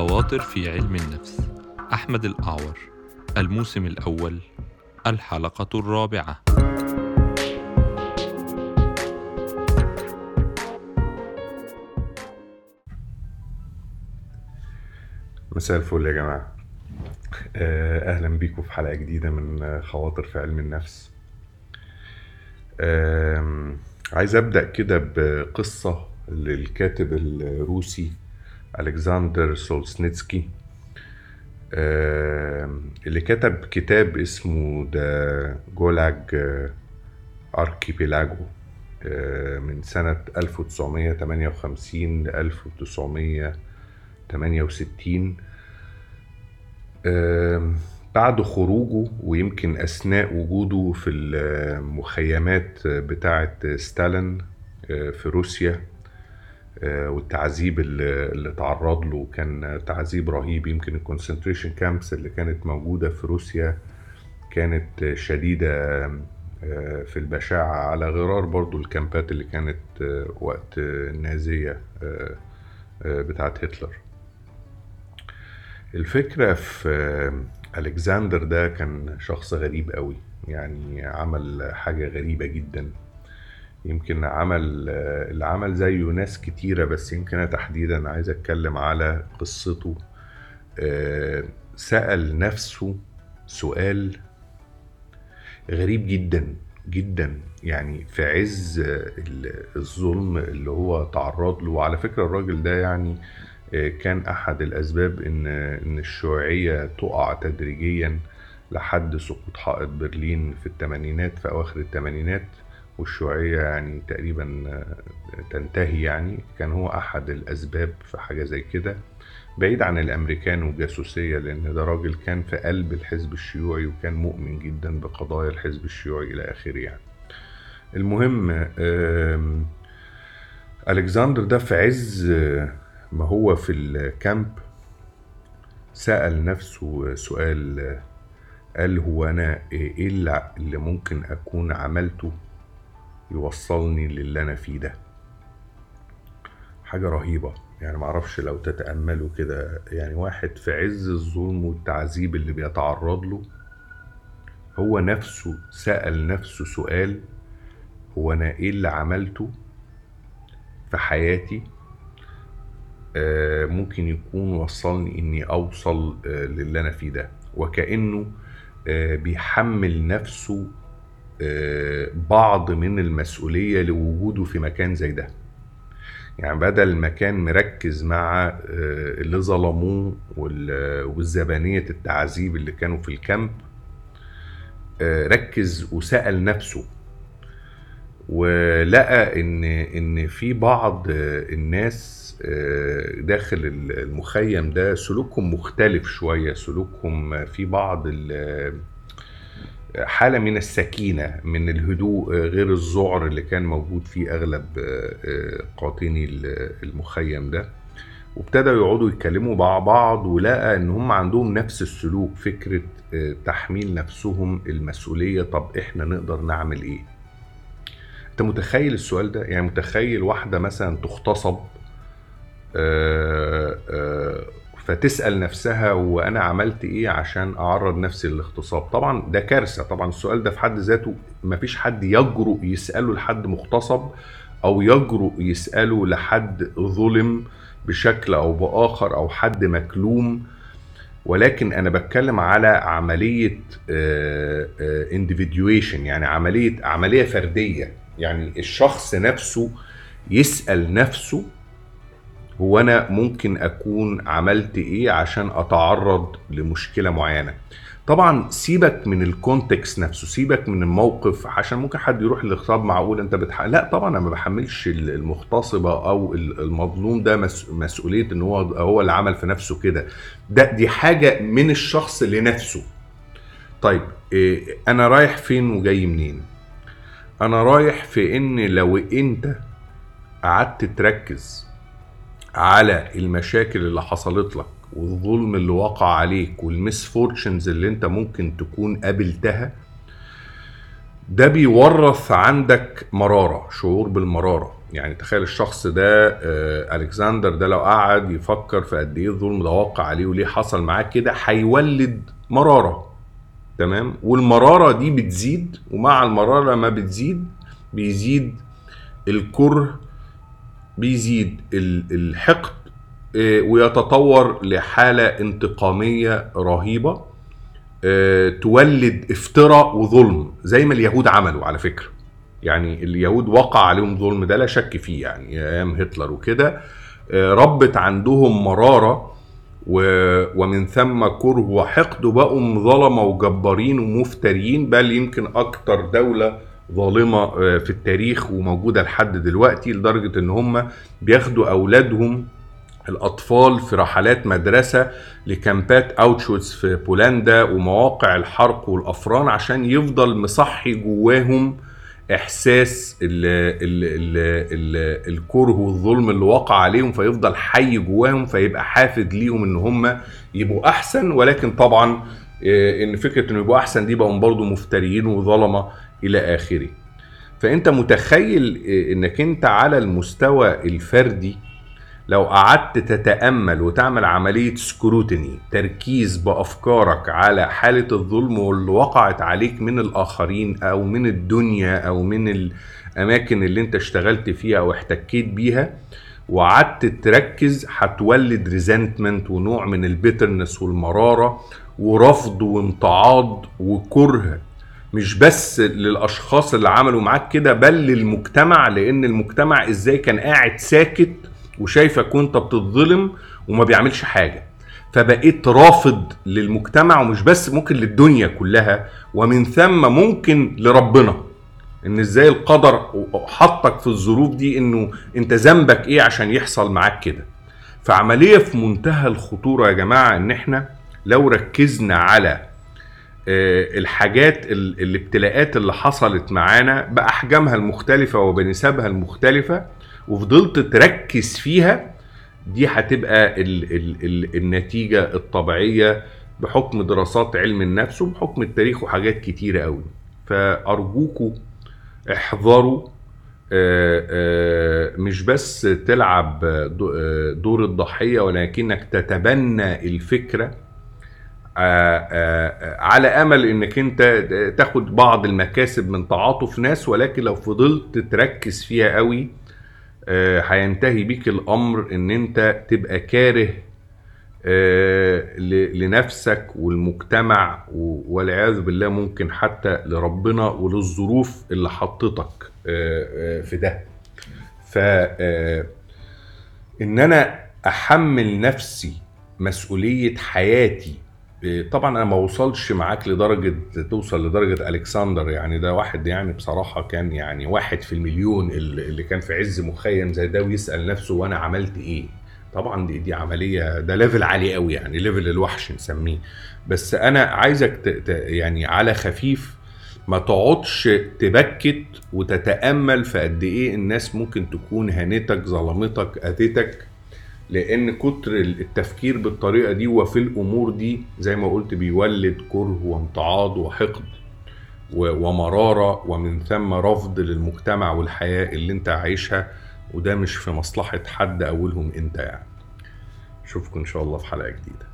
خواطر في علم النفس. أحمد الأعور الموسم الأول الحلقة الرابعة. مساء الفل يا جماعة. آه، أهلا بيكم في حلقة جديدة من خواطر في علم النفس. عايز أبدأ كده بقصة للكاتب الروسي ألكسندر سولسنيتسكي آم، اللي كتب كتاب اسمه The Gulag Archipelago من سنة 1958 ل 1968 آم، بعد خروجه ويمكن أثناء وجوده في المخيمات بتاعة ستالين آه، في روسيا والتعذيب اللي تعرض له. كان تعذيب رهيب. يمكن ال concentration camps اللي كانت موجودة في روسيا كانت شديدة آه، في البشاعة. على غرار برضو الكامبات اللي كانت آه، وقت النازية آه، آه، بتاعت هتلر. الفكرة في آه، ألكسندر ده كان شخص غريب قوي. يعني عمل حاجة غريبة جدا. يمكن عمل اللي عمل زيه ناس كتيرة بس يمكن أنا تحديدا عايز أتكلم على قصته. آه، سأل نفسه سؤال غريب جدا جدا. يعني في عز ال- الظلم اللي هو تعرض له. وعلى فكرة الراجل ده يعني آه، كان أحد الأسباب إن إن الشيوعية تقع تدريجيا لحد سقوط حائط برلين في الثمانينات في أواخر الثمانينات. والشيوعية يعني تقريبا آه، تنتهي يعني. كان هو أحد الأسباب في حاجة زي كده. بعيد عن الأمريكان والجاسوسية لأن ده راجل كان في قلب الحزب الشيوعي وكان مؤمن جدا بقضايا الحزب الشيوعي إلى آخره يعني. المهم ألكسندر ده في عز آه، ما هو في الكامب سأل نفسه سؤال آه، قال هو أنا إيه اللي ممكن أكون عملته؟ يوصلني للي أنا فيه ده. حاجة رهيبة. يعني معرفش لو تتأملوا كده. يعني واحد في عز الظلم والتعذيب اللي بيتعرض له هو نفسه سأل نفسه سؤال هو أنا إيه اللي عملته في حياتي؟ آه، ممكن يكون وصلني إني أوصل آه، للي أنا فيه ده. وكأنه آه، بيحمل نفسه بعض من المسؤولية لوجوده في مكان زي ده. يعني بدل ما كان مركز مع آه، اللي ظلموه وال- والزبانية التعذيب اللي كانوا في الكامب آه، ركز وسأل نفسه. ولقى إن إن في بعض آه، الناس آه، داخل المخيم ده سلوكهم مختلف شوية. سلوكهم في بعض ال- حالة من السكينة من الهدوء آه، غير الذعر اللي كان موجود فيه أغلب آه، آه، قاطني ال- المخيم ده. وابتدوا يقعدوا يتكلموا مع بعض ولقى إن هم عندهم نفس السلوك فكرة آه، تحميل نفسهم المسؤولية طب إحنا نقدر نعمل إيه؟ أنت متخيل السؤال ده؟ يعني متخيل واحدة مثلا تغتصب آه، آه، فتسأل نفسها وأنا عملت إيه عشان أعرض نفسي للاغتصاب. طبعا ده كارثة. طبعا السؤال ده في حد ذاته مفيش حد يجرؤ يسأله لحد مغتصب أو يجرؤ يسأله لحد ظلم بشكل أو بآخر أو حد مكلوم. ولكن أنا بتكلم على عملية individuation يعني عملية عملية فردية. يعني الشخص نفسه يسأل نفسه هو أنا ممكن أكون عملت إيه عشان أتعرض لمشكلة معينة. طبعا سيبك من ال context نفسه سيبك من الموقف عشان ممكن حد يروح للاغتصاب معقول أنت بتح... لا طبعا أنا ما بحملش المغتصبة أو المظلوم ده مس... مسؤولية إن هو هو اللي عمل في نفسه كده. ده دي حاجة من الشخص لنفسه. طيب إيه أنا رايح فين وجاي منين؟ أنا رايح في إن لو أنت قعدت تركز على المشاكل اللي حصلت لك والظلم اللي وقع عليك وال misfortunes اللي انت ممكن تكون قابلتها ده بيورث عندك مرارة شعور بالمرارة. يعني تخيل الشخص ده آه، ألكسندر ده لو قعد يفكر في قد إيه الظلم ده واقع عليه وليه حصل معاه كده هيولد مرارة. تمام؟ والمرارة دي بتزيد ومع المرارة لما بتزيد بيزيد الكره بيزيد ال- الحقد آه، ويتطور لحالة انتقامية رهيبة آه، تولد افتراء وظلم زي ما اليهود عملوا على فكرة. يعني اليهود وقع عليهم ظلم ده لا شك فيه يعني أيام هتلر وكده آه، ربت عندهم مرارة ومن ثم كره وحقد وبقوا ظلمة وجبارين ومفترين بل يمكن أكتر دولة ظالمة آه، في التاريخ وموجودة لحد دلوقتي لدرجة إن هم بياخدوا أولادهم الأطفال في رحلات مدرسة لكامبات أوتشوتس في بولندا ومواقع الحرق والأفران عشان يفضل مصحي جواهم إحساس ال ال ال ال الكره والظلم اللي وقع عليهم فيفضل حي جواهم فيبقى حافز ليهم إن هم يبقوا أحسن. ولكن طبعا آه، إن فكرة إنه يبقوا أحسن دي بقوا برضه مفتريين وظلمة. إلى آخره. فأنت متخيل إنك أنت على المستوى الفردي لو قعدت تتأمل وتعمل عملية سكروتني تركيز بأفكارك على حالة الظلم واللي وقعت عليك من الآخرين أو من الدنيا أو من الأماكن اللي أنت اشتغلت فيها أو احتكيت بيها وقعدت تركز هتولد resentment ونوع من ال bitterness والمرارة ورفض وامتعاض وكره. مش بس للأشخاص اللي عملوا معاك كده بل للمجتمع لأن المجتمع إزاي كان قاعد ساكت وشايفك وانت بتتظلم وما بيعملش حاجة. فبقيت رافض للمجتمع ومش بس ممكن للدنيا كلها ومن ثم ممكن لربنا. إن إزاي القدر حطك في الظروف دي إنه أنت ذنبك إيه عشان يحصل معاك كده. فعملية في منتهى الخطورة يا جماعة إن إحنا لو ركزنا على الحاجات ال- الابتلاءات اللي حصلت معانا بأحجامها المختلفة وبنسبها المختلفة وفضلت تركز فيها دي هتبقى ال ال ال النتيجة الطبيعية بحكم دراسات علم النفس وبحكم التاريخ وحاجات كتيرة قوي. فأرجوكوا احذروا آه، آه، مش بس تلعب دو- آه، دور الضحية ولكنك تتبنى الفكرة آه، آه، على أمل إنك أنت تاخد بعض المكاسب من تعاطف ناس ولكن لو فضلت تركز فيها قوي آه، هينتهي بيك الأمر إن أنت تبقى كاره آه، لنفسك والمجتمع والعياذ بالله ممكن حتى لربنا وللظروف اللي حطتك آه، آه، في ده. ف آه، إن أنا أحمل نفسي مسؤولية حياتي طبعا أنا ما وصلش معاك لدرجة توصل لدرجة ألكسندر يعني ده واحد يعني بصراحة كان يعني واحد في المليون اللي كان في عز مخيم زي ده ويسأل نفسه وأنا عملت إيه. طبعا دي دي عملية ده level عالي قوي يعني level الوحش نسميه. بس أنا عايزك يعني على خفيف ما تقعدش تبكت وتتأمل في قد إيه الناس ممكن تكون هانتك ظلمتك اذتك لأن كتر التفكير بالطريقة دي وفي الأمور دي زي ما قلت بيولد كره وامتعاض وحقد ومرارة ومن ثم رفض للمجتمع والحياة اللي انت عايشها وده مش في مصلحة حد اولهم انت يعني. اشوفكم ان شاء الله في حلقة جديدة.